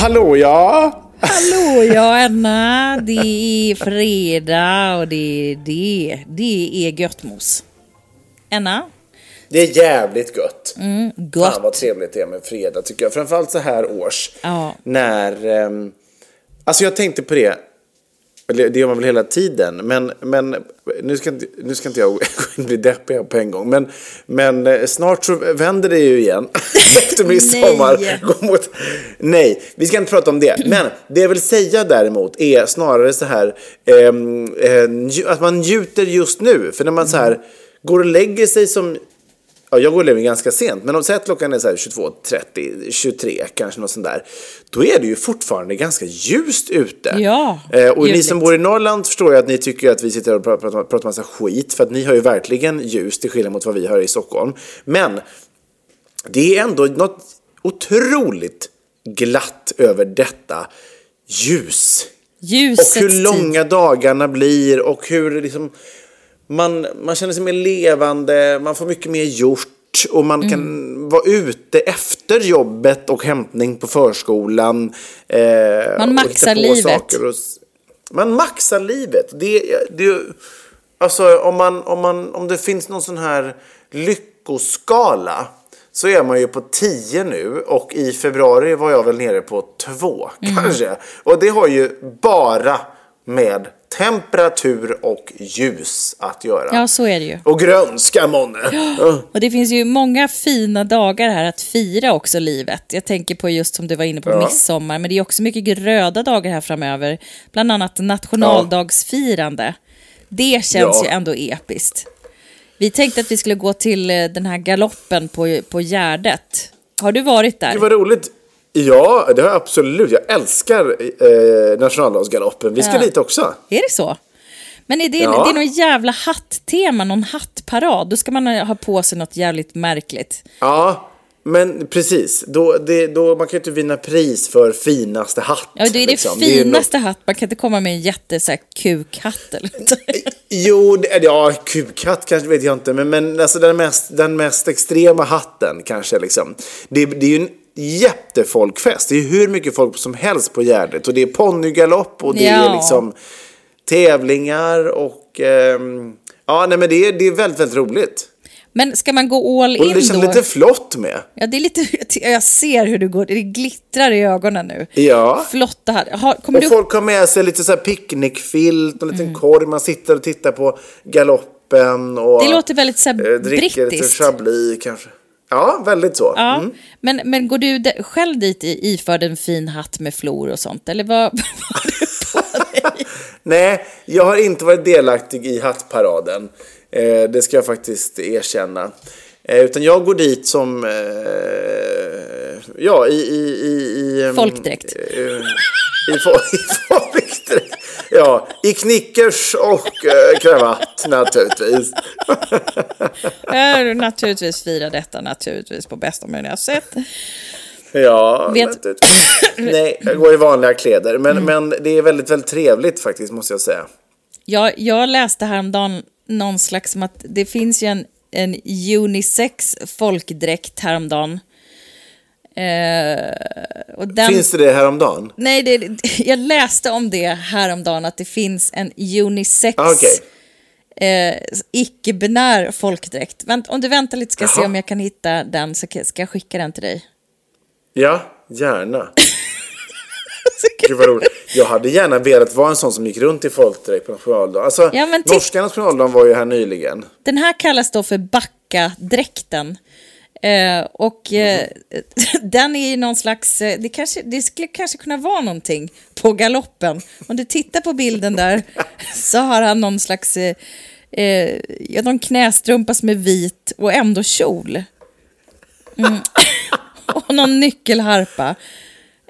Hallå ja! Hallå ja Anna, det är fredag och det är det. Det är göttmos. Anna? Det är jävligt gött. Mm, gott. Fan vad trevligt det är med fredag tycker jag. Framförallt så här års. Ja. När... ehm, alltså jag tänkte på det. Det gör man väl hela tiden. Men, men nu, ska inte, nu ska inte jag bli deppig på en gång. Men, men eh, snart så vänder det ju igen. Efter midsommar. Nej. Går mot... Nej, vi ska inte prata om det. Men det jag vill säga däremot är snarare så här. ehm, eh, att man njuter just nu. För när man så här går och lägger sig som Ja, jag går och lägger ganska sent, men om säg att klockan är så här 22.30, 23 kanske något sånt där. Då är det ju fortfarande ganska ljust ute. Ja, eh, och ni ljuvligt. som bor i Norrland förstår jag att ni tycker att vi sitter och pratar, pratar, massa skit, för att ni har ju verkligen ljus till skillnad mot vad vi har i Stockholm. Men det är ändå något otroligt glatt över detta ljus. Ljusets Och hur långa dagarna blir och hur liksom man, man känner sig mer levande, man får mycket mer gjort och man kan Mm. vara ute efter jobbet och hämtning på förskolan. Eh, Man maxar livet. saker Och, man maxar livet. Det, det, alltså om, man, om, man, om det finns någon sån här lyckoskala så är man ju på 10 nu och i februari var jag väl nere på 2 Mm. kanske. Och det har ju bara med temperatur och ljus att göra. Ja, så är det ju. Och grönska månne. Ja. Och det finns ju många fina dagar här att fira också livet. Jag tänker på just som du var inne på midsommar, men det är också mycket röda dagar här framöver. Bland annat nationaldagsfirande. Det känns Ja. ju ändå episkt. Vi tänkte att vi skulle gå till eh, den här galoppen på, på Gärdet. Har du varit där? Det var roligt. Ja, det har jag absolut. Jag älskar eh, nationaldagsgaloppen. Vi ska Ja. dit också. Är det så? Men är det, Ja. det är någon jävla hatttema, någon hattparad. Då ska man ha på sig något jävligt märkligt. Ja, men precis. Då, det, då, man kan ju inte vinna pris för finaste hatt. Ja, det är det liksom. är ju finaste hatt. Man kan inte komma med en jätte så här, kukhatt eller något. Jo, det, ja, kukhatt kanske vet jag inte, men, men alltså den mest, den mest extrema hatten kanske liksom. Det, det är ju en jättefolkfest. Det är hur mycket folk som helst på Gärdet och det är ponnygalopp och det är Ja. liksom tävlingar och ehm, ja, nej men det är, det är väldigt, väldigt roligt. Men ska man gå all Och in det känns då? lite flott med. Ja, det är lite, jag ser hur du går, det glittrar i ögonen nu. Ja. Flotta här. Har, kommer Och du... folk har med sig lite så här picknickfilt och en liten korg. Man sitter och tittar på galoppen och Det låter väldigt så här eh, dricker lite brittiskt. chablis kanske. Ja, väldigt så. Ja, Mm. men, men går du själv dit i- iförd en fin hatt med flor och sånt? Eller vad, har du på dig? Nej, jag har inte varit delaktig i hattparaden. Eh, det ska jag faktiskt erkänna. Eh, utan jag går dit som... Eh, ja, i... i, i, i ehm, Folkdräkt. Eh, i, fol- I folkdräkt. Ja, i knickers och eh, kravatt naturligtvis. Naturligtvis fira detta naturligtvis på bästa möjliga sätt. Ja, Vet-. Nej, jag går i vanliga kläder. Men, men det är väldigt, väldigt trevligt faktiskt, måste jag säga. Jag, jag läste häromdagen någon slags som att det finns ju en, en unisex folkdräkt häromdagen. Eh, den, Finns det det häromdagen? Nej, det, jag läste om det häromdagen, att det finns en unisex Ah, okej. eh, icke-binär folkdräkt. Vänt, om du väntar lite ska jag se om jag kan hitta den så ska jag skicka den till dig. Ja, gärna. Gud vad roligt. Jag hade gärna velat vara en sån som gick runt i folkdräkt på nationaldagen. Alltså, Ja, norska nationaldagen var ju här nyligen. Den här kallas då för Backa-dräkten. Eh, och eh, den är ju någon slags, eh, det, kanske, det skulle kanske kunna vara någonting på galoppen. Om du tittar på bilden där så har han någon slags, eh, eh, ja, knästrumpa som är vit och ändå kjol. Mm. och någon nyckelharpa.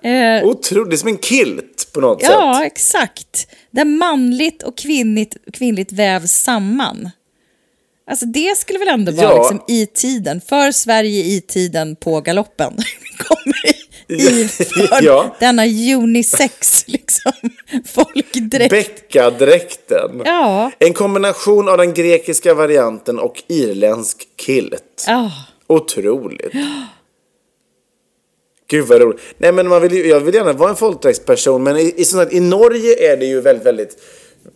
Eh, Otroligt, det är som en kilt på något ja, sätt. exakt. Där manligt och kvinnligt, kvinnligt vävs samman. Alltså det skulle väl ändå vara Ja. liksom i tiden, för Sverige i tiden på galoppen. Kommer i Ja. denna unisex liksom, folkdräkt. Bäckadräkten. Ja. En kombination av den grekiska varianten och irländsk kilt. Ja. Otroligt. Gud vad roligt. Nej men man vill jag vill gärna vara en folkdräktsperson men i, i, sånt här, i Norge är det ju väldigt, väldigt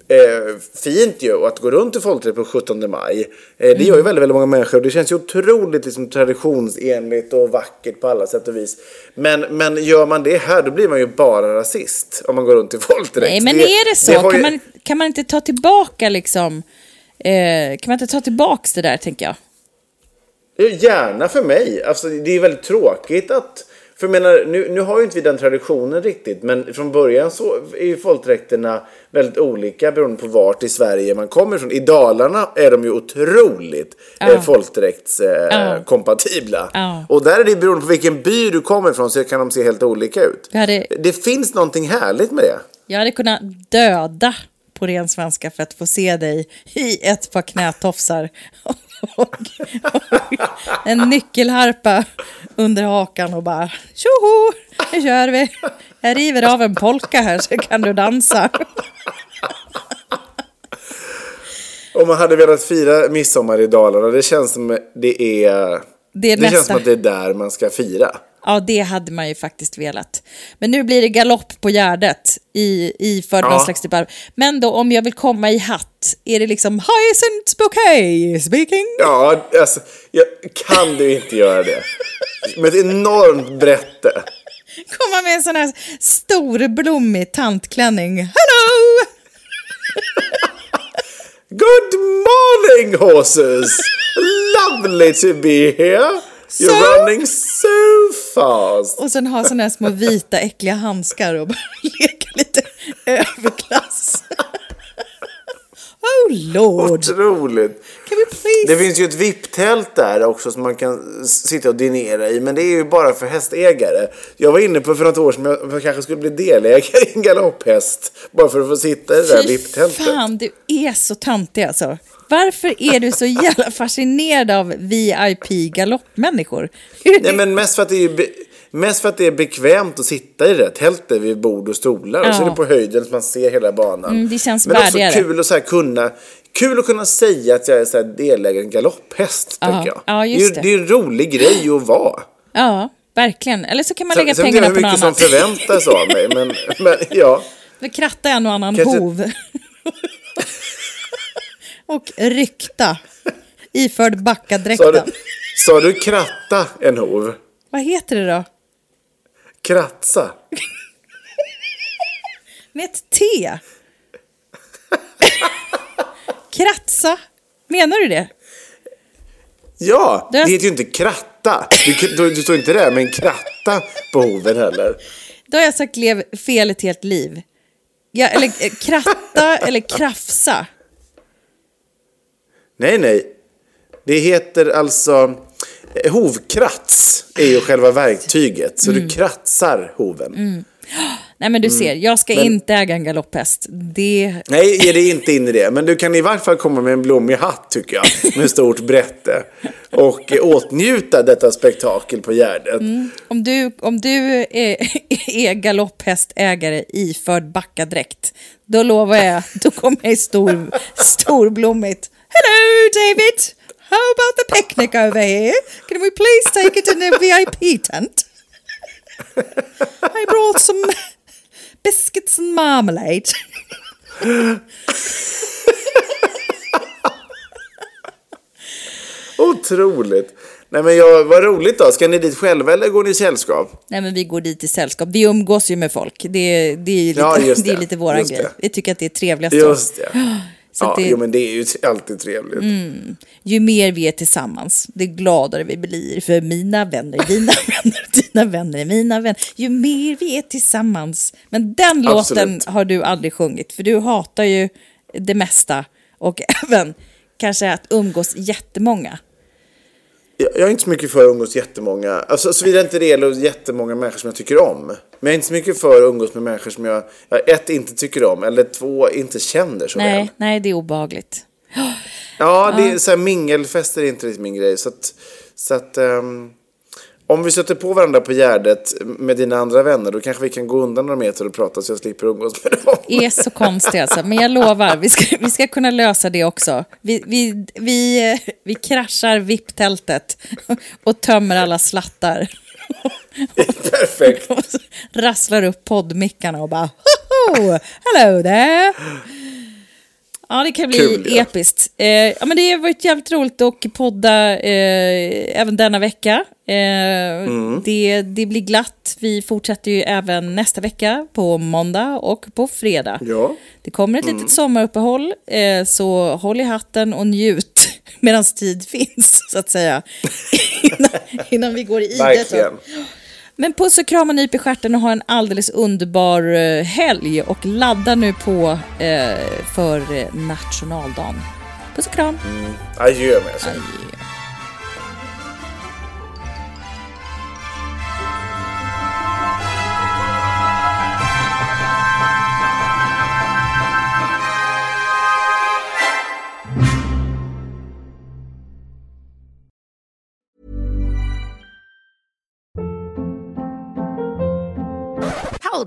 eh, fint ju att gå runt i folkdräkt på 17 maj. Eh, det Mm. gör ju väldigt, väldigt många människor. Det känns ju otroligt liksom, traditionsenligt och vackert på alla sätt och vis. Men, men gör man det här då blir man ju bara rasist om man går runt i folkdräkt. Nej, men är det så? har kan, ju- man, kan man inte ta tillbaka liksom, eh, kan man inte ta tillbaka det där tänker jag? Ja, Gärna för mig. Alltså, det är väldigt tråkigt att... För jag menar, nu, nu har ju inte vi den traditionen riktigt, men från början så är ju folkdräkterna väldigt olika beroende på vart i Sverige man kommer ifrån. I Dalarna är de ju otroligt eh, folkdräktskompatibla. Eh, kompatibla. Ja. Och där är det beroende på vilken by du kommer ifrån så kan de se helt olika ut. Hade- Det finns någonting härligt med det. Jag hade kunnat döda på ren svenska för att få se dig i ett par knätofsar. Och, och en nyckelharpa under hakan och bara tjoho, nu kör vi. Jag river av en polka här så kan du dansa. Om man hade velat fira midsommar i Dalarna, det känns som det är... Det är det känns som att det är där man ska fira. Ja, det hade man ju faktiskt velat. Men nu blir det galopp på Gärdet i, i för någon Ja. slags typ av... Men då om jag vill komma i hatt, är det liksom hyacinth bouquet speaking? Ja, alltså, jag, kan du inte göra det? Med ett enormt brätte. komma med en sån här stor blommig tantklänning. Hello! Good morning horses! Lovely to be here! You're So- running so fast! Och sen ha såna här små vita äckliga handskar och bara leka lite över lord, Otroligt! can we please? Det finns ju ett VIP-tält där också som man kan sitta och dinera i, men det är ju bara för hästägare. Jag var inne på för något år sedan att jag kanske skulle bli delägare i en galopphäst bara för att få sitta i det där VIP-tältet. fan, du är så töntig alltså. Varför är du så jävla fascinerad av VIP-galoppmänniskor? Nej, men mest för att det är be- Mest för att det är bekvämt att sitta i det tältet vid bord och stolar. Och så är Ja. det på höjden så man ser hela banan. Mm, det känns Men också värdigare. kul att, så kunna, kul att kunna säga att jag är så delägare i en galopphäst. Ja. Tänker jag. Ja, just det. är, det. det är en rolig grej att vara. Ja, verkligen. Eller så kan man Sen, lägga sen vet jag pengarna hur på något mycket som annat. förväntas av mig. Men, men ja. Vi kratta en och annan Kanske- hov. och rykta. Iförd Sa du, backadräkten. sa du kratta en hov? Vad heter det då? Kratsa? Med ett T. Kratsa. Menar du det? Ja, det heter ju inte kratta. Du, du, du står inte där med en kratta på hoven heller. Då har jag sagt lev fel ett helt liv. Ja, eller eh, kratta eller krafsa. Nej, nej. Det heter alltså... eh, Hovkrats är ju själva verktyget. Så Mm. du kratsar hoven. Nej men du ser, jag ska Men- inte äga en galopphäst. Det... Nej, ge dig inte in i det. Men du kan i vart fall komma med en blommig hatt, tycker jag. Med stort brätte. Och eh, åtnjuta detta spektakel på Gärdet. Om du, om du är, är galopphästägare iförd backadräkt, då lovar jag, då kommer jag i stor, storblommigt. Hello David! How about the picnic over here? Can we please take it in a VIP tent? I brought some biscuits and marmalade. Otroligt. Nej men jag, vad roligt då. Ska ni dit själva eller går ni i sällskap? Nej, men vi går dit i sällskap. Vi umgås ju med folk. Det, det är lite, Ja, just det. är det. lite våran grej. det. Vi tycker att det är trevligast. Just det. Så ja, det- Mm. Jo men det är ju alltid trevligt. Ju mer vi är tillsammans, det gladare vi blir. För mina vänner är dina vänner, dina vänner är mina vänner. Ju mer vi är tillsammans. Men den Absolut. låten har du aldrig sjungit, för du hatar ju det mesta. Och även kanske att umgås jättemånga. Jag, är inte så mycket för att umgås jättemånga. Alltså, såvida inte det gäller jättemånga människor som jag tycker om. Men jag är inte så mycket för att umgås med människor som jag, ett, inte tycker om. Eller två, inte känner så väl. Nej, nej, det är obehagligt. Ja, det är så här, mingelfester är inte riktigt min grej. Så att, så att ehm, om vi stöter på varandra på Gärdet med dina andra vänner då kanske vi kan gå undan några meter och prata så jag slipper umgås med dem. är så konstig alltså. Men jag lovar, vi ska, vi ska kunna lösa det också. Vi, vi, vi, vi kraschar VIP-tältet och tömmer alla slattar. Perfekt. Och rasslar upp poddmickarna och bara! Hello there! Ja, det kan bli Kul, ja. episkt. Eh, ja, men det har varit jävligt roligt att podda eh, även denna vecka. Eh, Mm. det, det blir glatt. Vi fortsätter ju även nästa vecka på måndag och på fredag. Ja. Mm. Det kommer ett litet sommaruppehåll, eh, så håll i hatten och njut medan tid finns, så att säga. innan, innan vi går i det. Men puss och kram och nyp i stjärten och ha en alldeles underbar eh, helg och ladda nu på eh, för eh, nationaldagen. Puss och kram. Adjö med sig.